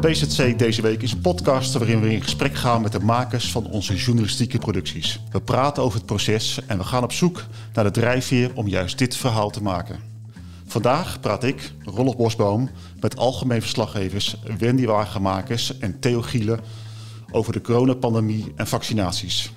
PZC deze week is een podcast waarin we in gesprek gaan met de makers van onze journalistieke producties. We praten over het proces en we gaan op zoek naar de drijfveer om juist dit verhaal te maken. Vandaag praat ik, Rolf Bosboom, met algemeen verslaggevers Wendy Wagenmakers en Theo Gielen over de coronapandemie en vaccinaties.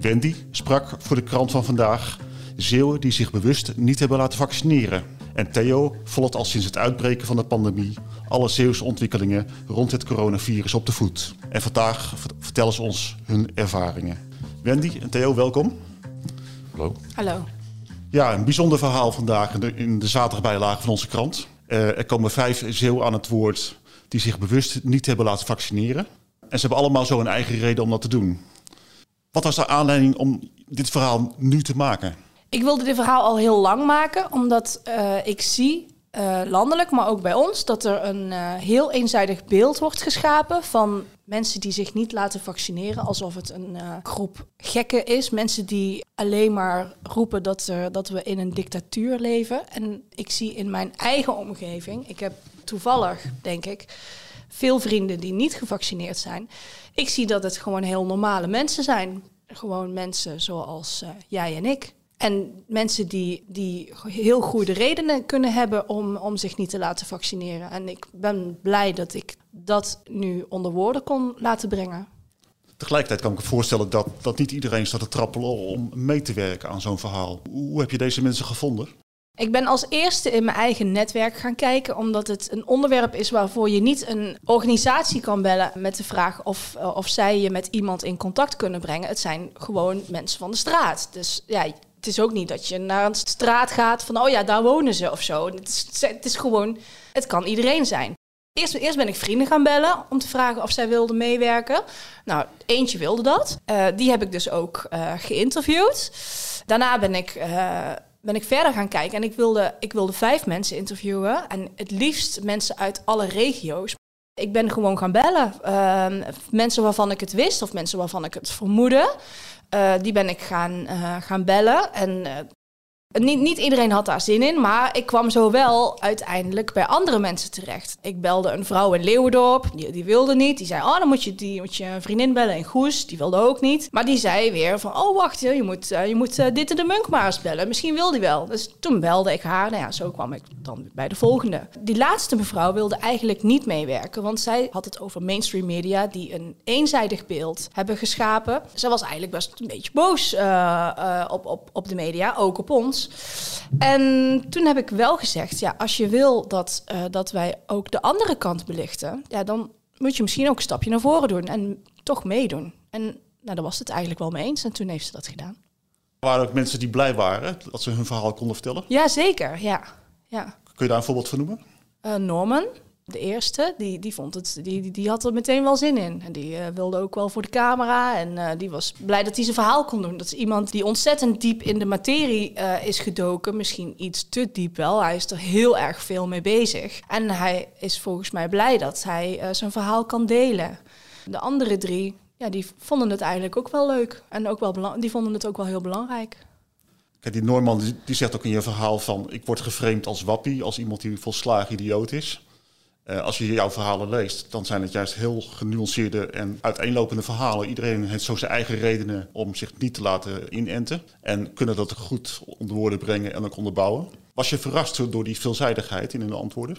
Wendy sprak voor de krant van vandaag Zeeuwen die zich bewust niet hebben laten vaccineren. En Theo volgt al sinds het uitbreken van de pandemie alle Zeeuwse ontwikkelingen rond het coronavirus op de voet. En vandaag vertellen ze ons hun ervaringen. Wendy en Theo, welkom. Hallo. Hallo. Ja, een bijzonder verhaal vandaag in de, in de zaterdagbijlage van onze krant. Uh, er komen vijf Zeeuwen aan het woord die zich bewust niet hebben laten vaccineren. En ze hebben allemaal zo een eigen reden om dat te doen. Wat was de aanleiding om dit verhaal nu te maken? Ik wilde dit verhaal al heel lang maken, omdat uh, ik zie uh, landelijk, maar ook bij ons, dat er een uh, heel eenzijdig beeld wordt geschapen van mensen die zich niet laten vaccineren, alsof het een uh, groep gekken is. Mensen die alleen maar roepen dat, dat we in een dictatuur leven. En ik zie in mijn eigen omgeving, ik heb toevallig, denk ik, veel vrienden die niet gevaccineerd zijn. Ik zie dat het gewoon heel normale mensen zijn. Gewoon mensen zoals jij en ik. En mensen die, die heel goede redenen kunnen hebben om, om zich niet te laten vaccineren. En ik ben blij dat ik dat nu onder woorden kon laten brengen. Tegelijkertijd kan ik me voorstellen dat, dat niet iedereen staat te trappelen om mee te werken aan zo'n verhaal. Hoe heb je deze mensen gevonden? Ik ben als eerste in mijn eigen netwerk gaan kijken, omdat het een onderwerp is waarvoor je niet een organisatie kan bellen met de vraag of, of zij je met iemand in contact kunnen brengen. Het zijn gewoon mensen van de straat. Dus ja, het is ook niet dat je naar een straat gaat van, oh ja, daar wonen ze of zo. Het is, het is gewoon, het kan iedereen zijn. Eerst, eerst ben ik vrienden gaan bellen om te vragen of zij wilden meewerken. Nou, eentje wilde dat. Uh, die heb ik dus ook uh, geïnterviewd. Daarna ben ik, uh, ben ik verder gaan kijken en ik wilde, ik wilde vijf mensen interviewen. En het liefst mensen uit alle regio's. Ik ben gewoon gaan bellen. mensen waarvan ik het wist of mensen waarvan ik het vermoedde. Uh, die ben ik gaan, uh, gaan bellen. En uh, niet, niet iedereen had daar zin in, maar ik kwam zo wel uiteindelijk bij andere mensen terecht. Ik belde een vrouw in Leeuwendorp, die, wilde niet. Die zei, oh, dan moet je, die, moet je een vriendin bellen in Goes. Die wilde ook niet. Maar die zei weer van, oh, wacht, je moet, je moet dit en de Munk maar bellen. Misschien wil die wel. Dus toen belde ik haar. Nou ja, zo kwam ik dan bij de volgende. Die laatste mevrouw wilde eigenlijk niet meewerken, want zij had het over mainstream media die een eenzijdig beeld hebben geschapen. Ze was eigenlijk best een beetje boos uh, op, op, op de media, ook op ons. En toen heb ik wel gezegd, ja, als je wil dat, uh, dat wij ook de andere kant belichten, ja, dan moet je misschien ook een stapje naar voren doen en toch meedoen. En nou, daar was het eigenlijk wel mee eens en toen heeft ze dat gedaan. Er waren ook mensen die blij waren dat ze hun verhaal konden vertellen? Ja, zeker. Ja. ja. Kun je daar een voorbeeld van noemen? Uh, Norman, de eerste, die, die, vond het, die, die, had er meteen wel zin in. En die uh, wilde ook wel voor de camera. En uh, die was blij dat hij zijn verhaal kon doen. Dat is iemand die ontzettend diep in de materie uh, is gedoken. Misschien iets te diep wel. Hij is er heel erg veel mee bezig. En hij is volgens mij blij dat hij zijn verhaal kan delen. De andere drie, ja, die vonden het eigenlijk ook wel leuk. En ook wel die vonden het ook wel heel belangrijk. Kijk, die Norman die zegt ook in je verhaal van... ik word geframed als wappie, als iemand die volslagen idioot is... Uh, als je jouw verhalen leest, dan zijn het juist heel genuanceerde en uiteenlopende verhalen. Iedereen heeft zo zijn eigen redenen om zich niet te laten inenten. En kunnen dat goed onder woorden brengen en ook onderbouwen. Was je verrast door die veelzijdigheid in hun antwoorden?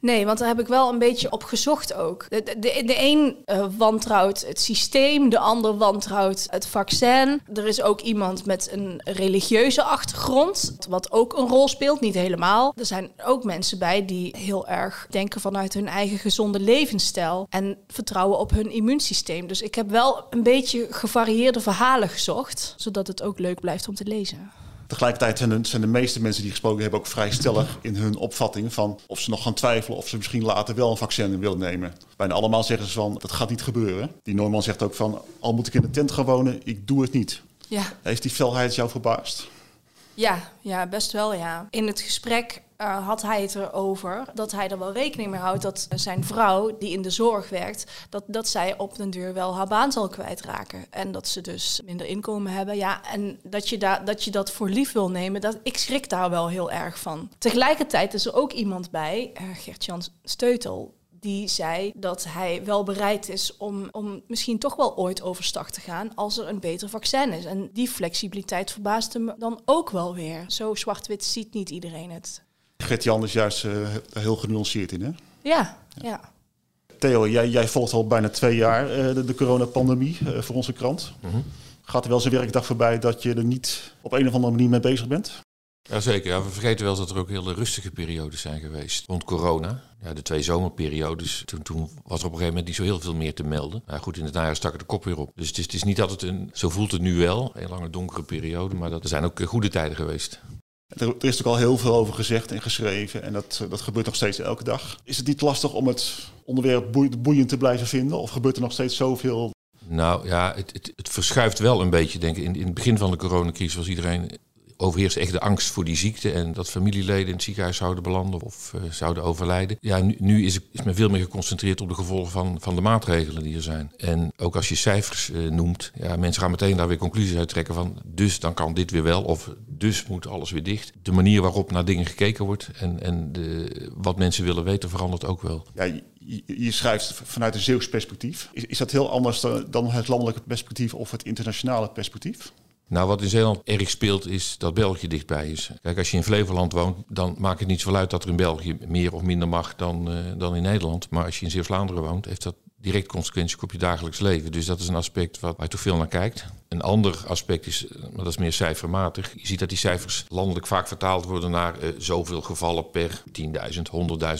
Nee, want daar heb ik wel een beetje op gezocht ook. De, de, de een uh, wantrouwt het systeem, de ander wantrouwt het vaccin. Er is ook iemand met een religieuze achtergrond, wat ook een rol speelt, niet helemaal. Er zijn ook mensen bij die heel erg denken vanuit hun eigen gezonde levensstijl en vertrouwen op hun immuunsysteem. Dus ik heb wel een beetje gevarieerde verhalen gezocht, zodat het ook leuk blijft om te lezen. Tegelijkertijd zijn de, zijn de meeste mensen die gesproken hebben ook vrij stellig in hun opvatting van of ze nog gaan twijfelen of ze misschien later wel een vaccin willen nemen. Bijna allemaal zeggen ze van dat gaat niet gebeuren. Die Norman zegt ook van al moet ik in de tent gaan wonen, ik doe het niet. Ja. Heeft die felheid jou verbaasd? Ja, ja, best wel ja. In het gesprek uh, had hij het erover dat hij er wel rekening mee houdt dat zijn vrouw, die in de zorg werkt, dat, dat zij op den duur wel haar baan zal kwijtraken. En dat ze dus minder inkomen hebben. Ja, en dat je, da dat, je dat voor lief wil nemen, dat, ik schrik daar wel heel erg van. Tegelijkertijd is er ook iemand bij, uh, Gert-Jan Steutel, die zei dat hij wel bereid is om, om misschien toch wel ooit overstag te gaan als er een beter vaccin is. En die flexibiliteit verbaasde me dan ook wel weer. Zo zwart-wit ziet niet iedereen het. Gert-Jan is juist uh, heel genuanceerd in, hè? Ja, ja. Theo, jij, jij, volgt al bijna twee jaar uh, de, de coronapandemie uh, voor onze krant. Mm -hmm. Gaat er wel eens een werkdag voorbij dat je er niet op een of andere manier mee bezig bent? Jazeker, ja, we vergeten wel dat er ook hele rustige periodes zijn geweest rond corona. Ja, de twee zomerperiodes, toen, toen was er op een gegeven moment niet zo heel veel meer te melden. Maar goed, in het najaar stak er de kop weer op. Dus het is, het is niet altijd een, zo voelt het nu wel, een lange donkere periode, maar dat, er zijn ook goede tijden geweest. Er, er is natuurlijk al heel veel over gezegd en geschreven en dat, dat gebeurt nog steeds elke dag. Is het niet lastig om het onderwerp boeiend te blijven vinden of gebeurt er nog steeds zoveel? Nou ja, het, het, het verschuift wel een beetje, denk ik. In, in het begin van de coronacrisis was iedereen overheerst echt de angst voor die ziekte en dat familieleden in het ziekenhuis zouden belanden of uh, zouden overlijden. Ja, nu, nu is, is, men veel meer geconcentreerd op de gevolgen van, van de maatregelen die er zijn. En ook als je cijfers uh, noemt, ja, mensen gaan meteen daar weer conclusies uit trekken van dus dan kan dit weer wel of dus moet alles weer dicht. De manier waarop naar dingen gekeken wordt en, en de, wat mensen willen weten verandert ook wel. Ja, je, schrijft vanuit een Zeeuws perspectief. Is, is dat heel anders dan het landelijke perspectief of het internationale perspectief? Nou, wat in Zeeland erg speelt is dat België dichtbij is. Kijk, als je in Flevoland woont, dan maakt het niet zoveel uit dat er in België meer of minder mag dan, uh, dan in Nederland. Maar als je in Zeeuws-Vlaanderen woont, heeft dat direct consequenties op je dagelijks leven. Dus dat is een aspect waar je toch veel naar kijkt. Een ander aspect is, maar dat is meer cijfermatig. Je ziet dat die cijfers landelijk vaak vertaald worden naar uh, zoveel gevallen per 10.000,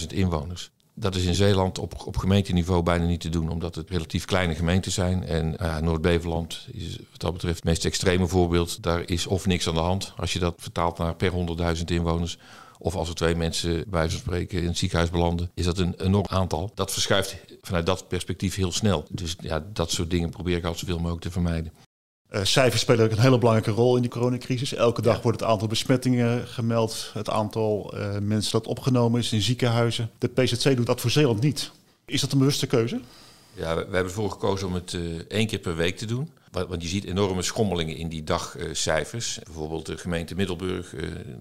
100.000 inwoners. Dat is in Zeeland op, op gemeenteniveau bijna niet te doen, omdat het relatief kleine gemeenten zijn. En uh, Noord-Beverland is wat dat betreft het meest extreme voorbeeld. Daar is of niks aan de hand als je dat vertaalt naar per 100.000 inwoners. Of als er twee mensen bij van spreken in het ziekenhuis belanden, is dat een enorm aantal. Dat verschuift vanuit dat perspectief heel snel. Dus ja, dat soort dingen probeer ik altijd zoveel mogelijk te vermijden. Uh, cijfers spelen ook een hele belangrijke rol in die coronacrisis. Elke dag wordt het aantal besmettingen gemeld, het aantal uh, mensen dat opgenomen is in ziekenhuizen. De PZC doet dat voor Zeeland niet. Is dat een bewuste keuze? Ja, we, hebben ervoor gekozen om het uh, één keer per week te doen. Want je ziet enorme schommelingen in die dagcijfers. Bijvoorbeeld de gemeente Middelburg,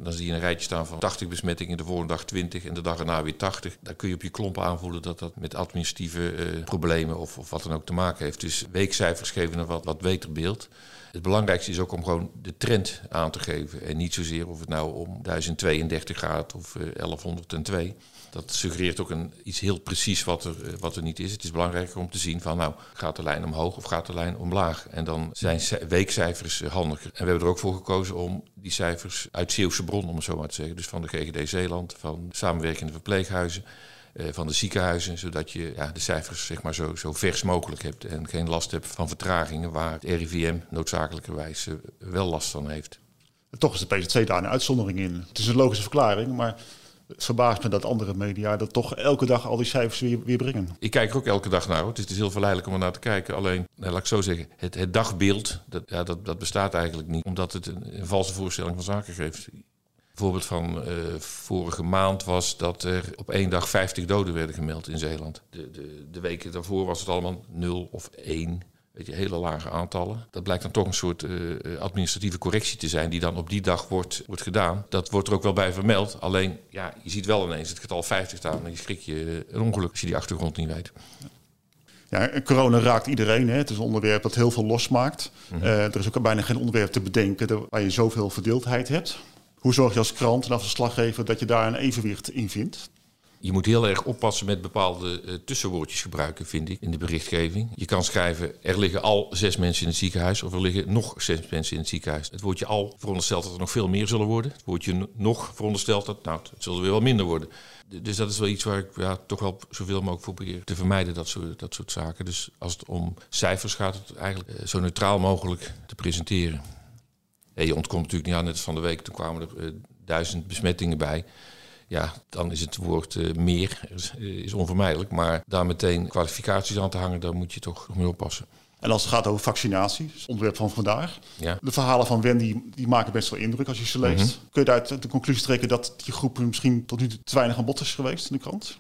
dan zie je een rijtje staan van 80 besmettingen, de volgende dag 20 en de dag erna weer 80. Daar kun je op je klompen aanvoelen dat dat met administratieve problemen of, of wat dan ook te maken heeft. Dus weekcijfers geven een wat, wat beter beeld. Het belangrijkste is ook om gewoon de trend aan te geven. En niet zozeer of het nou om 1032 gaat of uh, 1102. Dat suggereert ook een, iets heel precies wat er, uh, wat er niet is. Het is belangrijker om te zien van nou, gaat de lijn omhoog of gaat de lijn omlaag? En dan zijn weekcijfers uh, handiger. En we hebben er ook voor gekozen om die cijfers uit Zeeuwse bron, om het zo maar te zeggen. Dus van de GGD Zeeland, van samenwerkende verpleeghuizen van de ziekenhuizen, zodat je ja, de cijfers zeg maar, zo, zo vers mogelijk hebt en geen last hebt van vertragingen waar het RIVM noodzakelijkerwijs wel last van heeft. Toch is de PZC daar een uitzondering in. Het is een logische verklaring, maar het verbaast me dat andere media dat toch elke dag al die cijfers weer, weer brengen. Ik kijk er ook elke dag naar. Het is heel verleidelijk om er naar te kijken. Alleen, nou, laat ik zo zeggen, het, het dagbeeld, dat, ja, dat, dat bestaat eigenlijk niet. Omdat het een, valse voorstelling van zaken geeft voorbeeld van uh, vorige maand was dat er op één dag 50 doden werden gemeld in Zeeland. De, de, de weken daarvoor was het allemaal 0 of 1. Weet je, hele lage aantallen. Dat blijkt dan toch een soort uh, administratieve correctie te zijn die dan op die dag wordt, wordt gedaan. Dat wordt er ook wel bij vermeld. Alleen, ja, je ziet wel ineens het getal 50 staan en je schrik je een ongeluk als je die achtergrond niet weet. Ja, corona raakt iedereen. Hè. Het is een onderwerp dat heel veel losmaakt. Mm -hmm. uh, er is ook bijna geen onderwerp te bedenken waar je zoveel verdeeldheid hebt. Hoe zorg je als krant en als verslaggever dat je daar een evenwicht in vindt? Je moet heel erg oppassen met bepaalde uh, tussenwoordjes gebruiken, vind ik, in de berichtgeving. Je kan schrijven, er liggen al zes mensen in het ziekenhuis... of er liggen nog zes mensen in het ziekenhuis. Het woordje al veronderstelt dat er nog veel meer zullen worden. Het woordje nog veronderstelt dat, nou, het zullen weer wel minder worden. Dus dat is wel iets waar ik ja, toch wel zoveel mogelijk voor probeer te vermijden, dat soort, dat soort zaken. Dus als het om cijfers gaat, het eigenlijk uh, zo neutraal mogelijk te presenteren. je ontkomt natuurlijk niet aan, net van de week, toen kwamen er uh, duizend besmettingen bij. Ja, dan is het woord uh, meer is onvermijdelijk. Maar daar meteen kwalificaties aan te hangen, daar moet je toch nog mee oppassen. En als het gaat over vaccinatie, het onderwerp van vandaag. Ja. De verhalen van Wendy die maken best wel indruk als je ze leest. Mhm. Kun je daaruit de conclusie trekken dat die groep misschien tot nu toe te weinig aan bod is geweest in de krant?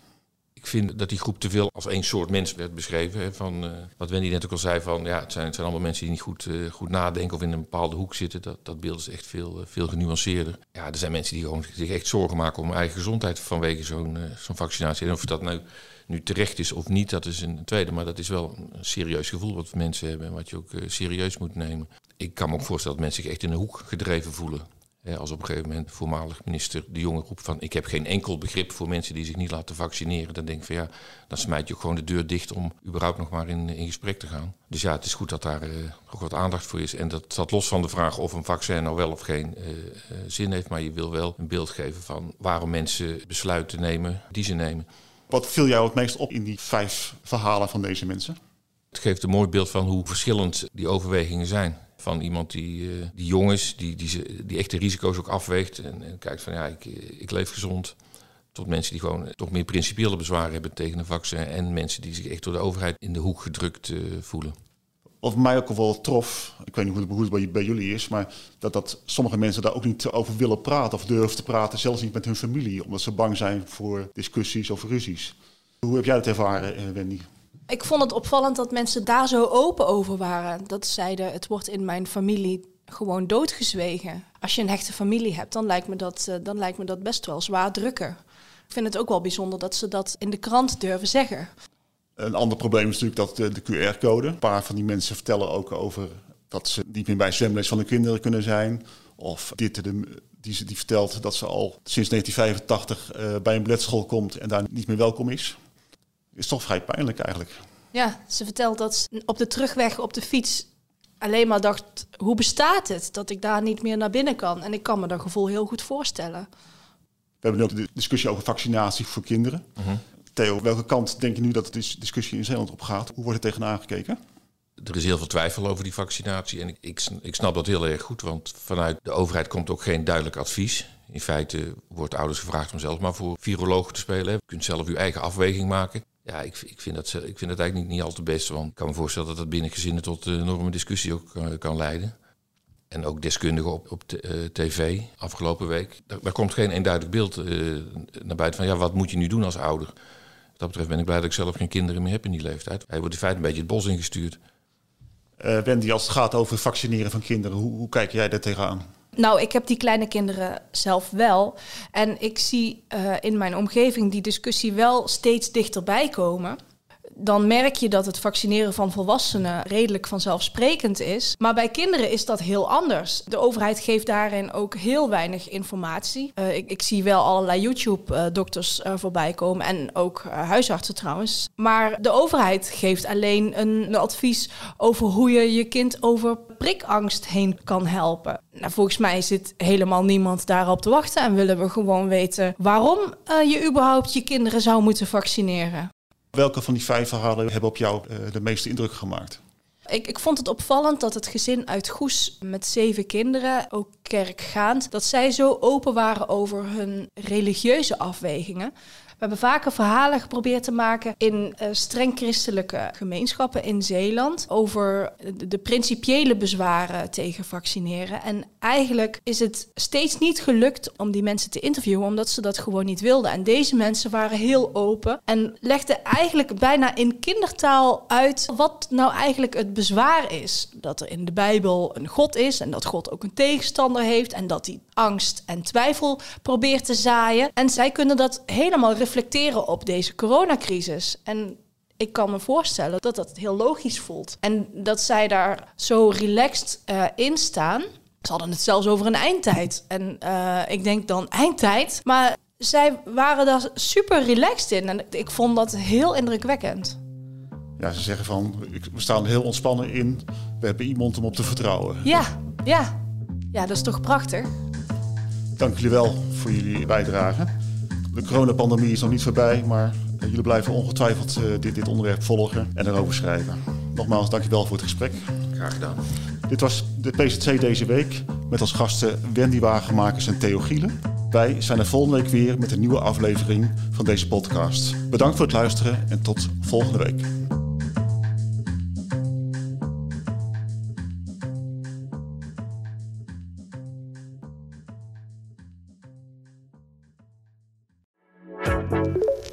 Ik vind dat die groep te veel als één soort mens werd beschreven. Hè, van, uh, wat Wendy net ook al zei, van, ja, het, zijn, het zijn allemaal mensen die niet goed, uh, goed nadenken of in een bepaalde hoek zitten. Dat, dat beeld is echt veel, uh, veel genuanceerder. Ja, er zijn mensen die gewoon zich echt zorgen maken om hun eigen gezondheid vanwege zo'n zo'n vaccinatie. En of dat nou nu terecht is of niet, dat is een tweede. Maar dat is wel een serieus gevoel wat mensen hebben en wat je ook serieus moet nemen. Ik kan me ook voorstellen dat mensen zich echt in een hoek gedreven voelen. Als op een gegeven moment voormalig minister De Jonge roept van... ik heb geen enkel begrip voor mensen die zich niet laten vaccineren. Dan denk ik van ja, dan smijt je ook gewoon de deur dicht om überhaupt nog maar in, in gesprek te gaan. Dus ja, het is goed dat daar uh, ook wat aandacht voor is. En dat staat los van de vraag of een vaccin nou wel of geen uh, uh, zin heeft. Maar je wil wel een beeld geven van waarom mensen besluiten nemen die ze nemen. Wat viel jou het meest op in die vijf verhalen van deze mensen? Het geeft een mooi beeld van hoe verschillend die overwegingen zijn van iemand die, uh, die jong is, die, die, die echt de risico's ook afweegt en, kijkt van ja, ik, ik leef gezond. Tot mensen die gewoon toch meer principiële bezwaren hebben tegen een vaccin. En mensen die zich echt door de overheid in de hoek gedrukt voelen. Wat mij ook wel trof, ik weet niet hoe het bij, bij, jullie is, maar dat, dat sommige mensen daar ook niet over willen praten of durven te praten, zelfs niet met hun familie, omdat ze bang zijn voor discussies of ruzies. Hoe heb jij dat ervaren, Wendy? Ik vond het opvallend dat mensen daar zo open over waren. Dat ze zeiden, het wordt in mijn familie gewoon doodgezwegen. Als je een hechte familie hebt, dan lijkt me dat, uh, dan lijkt me dat best wel zwaar drukken. Ik vind het ook wel bijzonder dat ze dat in de krant durven zeggen. Een ander probleem is natuurlijk dat de, de QR-code. Een paar van die mensen vertellen ook over dat ze niet meer bij zwemles van de kinderen kunnen zijn. Of dit, de, die, die vertelt dat ze al sinds 1985 uh, bij een beledschool komt en daar niet meer welkom is is toch vrij pijnlijk eigenlijk. Ja, ze vertelt dat ze op de terugweg op de fiets alleen maar dacht, hoe bestaat het dat ik daar niet meer naar binnen kan? En ik kan me dat gevoel heel goed voorstellen. We hebben nu ook de discussie over vaccinatie voor kinderen. Uh -huh. Theo, welke kant denk je nu dat de discussie in Zeeland op gaat? Hoe wordt er tegenaan gekeken? Er is heel veel twijfel over die vaccinatie en ik, ik, ik snap dat heel erg goed, want vanuit de overheid komt ook geen duidelijk advies. In feite wordt ouders gevraagd om zelf maar voor virologen te spelen. Je kunt zelf uw eigen afweging maken. Ja, ik, ik, vind dat, ik vind dat eigenlijk niet, niet al te best. Want ik kan me voorstellen dat dat binnen gezinnen tot een enorme discussie ook uh, kan leiden. En ook deskundigen op, op uh, tv afgelopen week. Daar, komt geen eenduidig beeld naar buiten van ja, wat moet je nu doen als ouder? Wat dat betreft ben ik blij dat ik zelf geen kinderen meer heb in die leeftijd. Hij wordt in feite een beetje het bos ingestuurd. Wendy, als het gaat over vaccineren van kinderen, hoe, hoe kijk jij daar tegenaan? Nou, ik heb die kleine kinderen zelf wel. En ik zie uh, in mijn omgeving die discussie wel steeds dichterbij komen. Dan merk je dat het vaccineren van volwassenen redelijk vanzelfsprekend is. Maar bij kinderen is dat heel anders. De overheid geeft daarin ook heel weinig informatie. Uh, ik, zie wel allerlei YouTube-dokters uh, voorbij komen en ook huisartsen trouwens. Maar de overheid geeft alleen een, advies over hoe je je kind over prikangst heen kan helpen. Nou, volgens mij zit helemaal niemand daarop te wachten en willen we gewoon weten waarom je überhaupt je kinderen zou moeten vaccineren. Welke van die vijf verhalen hebben op jou uh, de meeste indruk gemaakt? Ik, ik, vond het opvallend dat het gezin uit Goes met zeven kinderen, ook kerkgaand, dat zij zo open waren over hun religieuze afwegingen. Hebben vaker verhalen geprobeerd te maken in uh, streng christelijke gemeenschappen in Zeeland over de, de principiële bezwaren tegen vaccineren. En eigenlijk is het steeds niet gelukt om die mensen te interviewen, omdat ze dat gewoon niet wilden. En deze mensen waren heel open en legden eigenlijk bijna in kindertaal uit wat nou eigenlijk het bezwaar is. Dat er in de Bijbel een God is en dat God ook een tegenstander heeft en dat hij angst en twijfel probeert te zaaien. En zij kunnen dat helemaal reflecteren op deze coronacrisis. En ik kan me voorstellen dat dat heel logisch voelt. En dat zij daar zo relaxed uh, in staan. Ze hadden het zelfs over een eindtijd. En uh, ik denk dan eindtijd. Maar zij waren daar super relaxed in. En ik vond dat heel indrukwekkend. Ja, ze zeggen van, we staan heel ontspannen in. We hebben iemand om op te vertrouwen. Ja, ja. Ja, dat is toch prachtig? Dank jullie wel voor jullie bijdrage. De coronapandemie is nog niet voorbij, maar jullie blijven ongetwijfeld uh, dit, dit onderwerp volgen en erover schrijven. Nogmaals, dankjewel voor het gesprek. Graag gedaan. Dit was de PZC deze week met als gasten Wendy Wagenmakers en Theo Gielen. Wij zijn er volgende week weer met een nieuwe aflevering van deze podcast. Bedankt voor het luisteren en tot volgende week.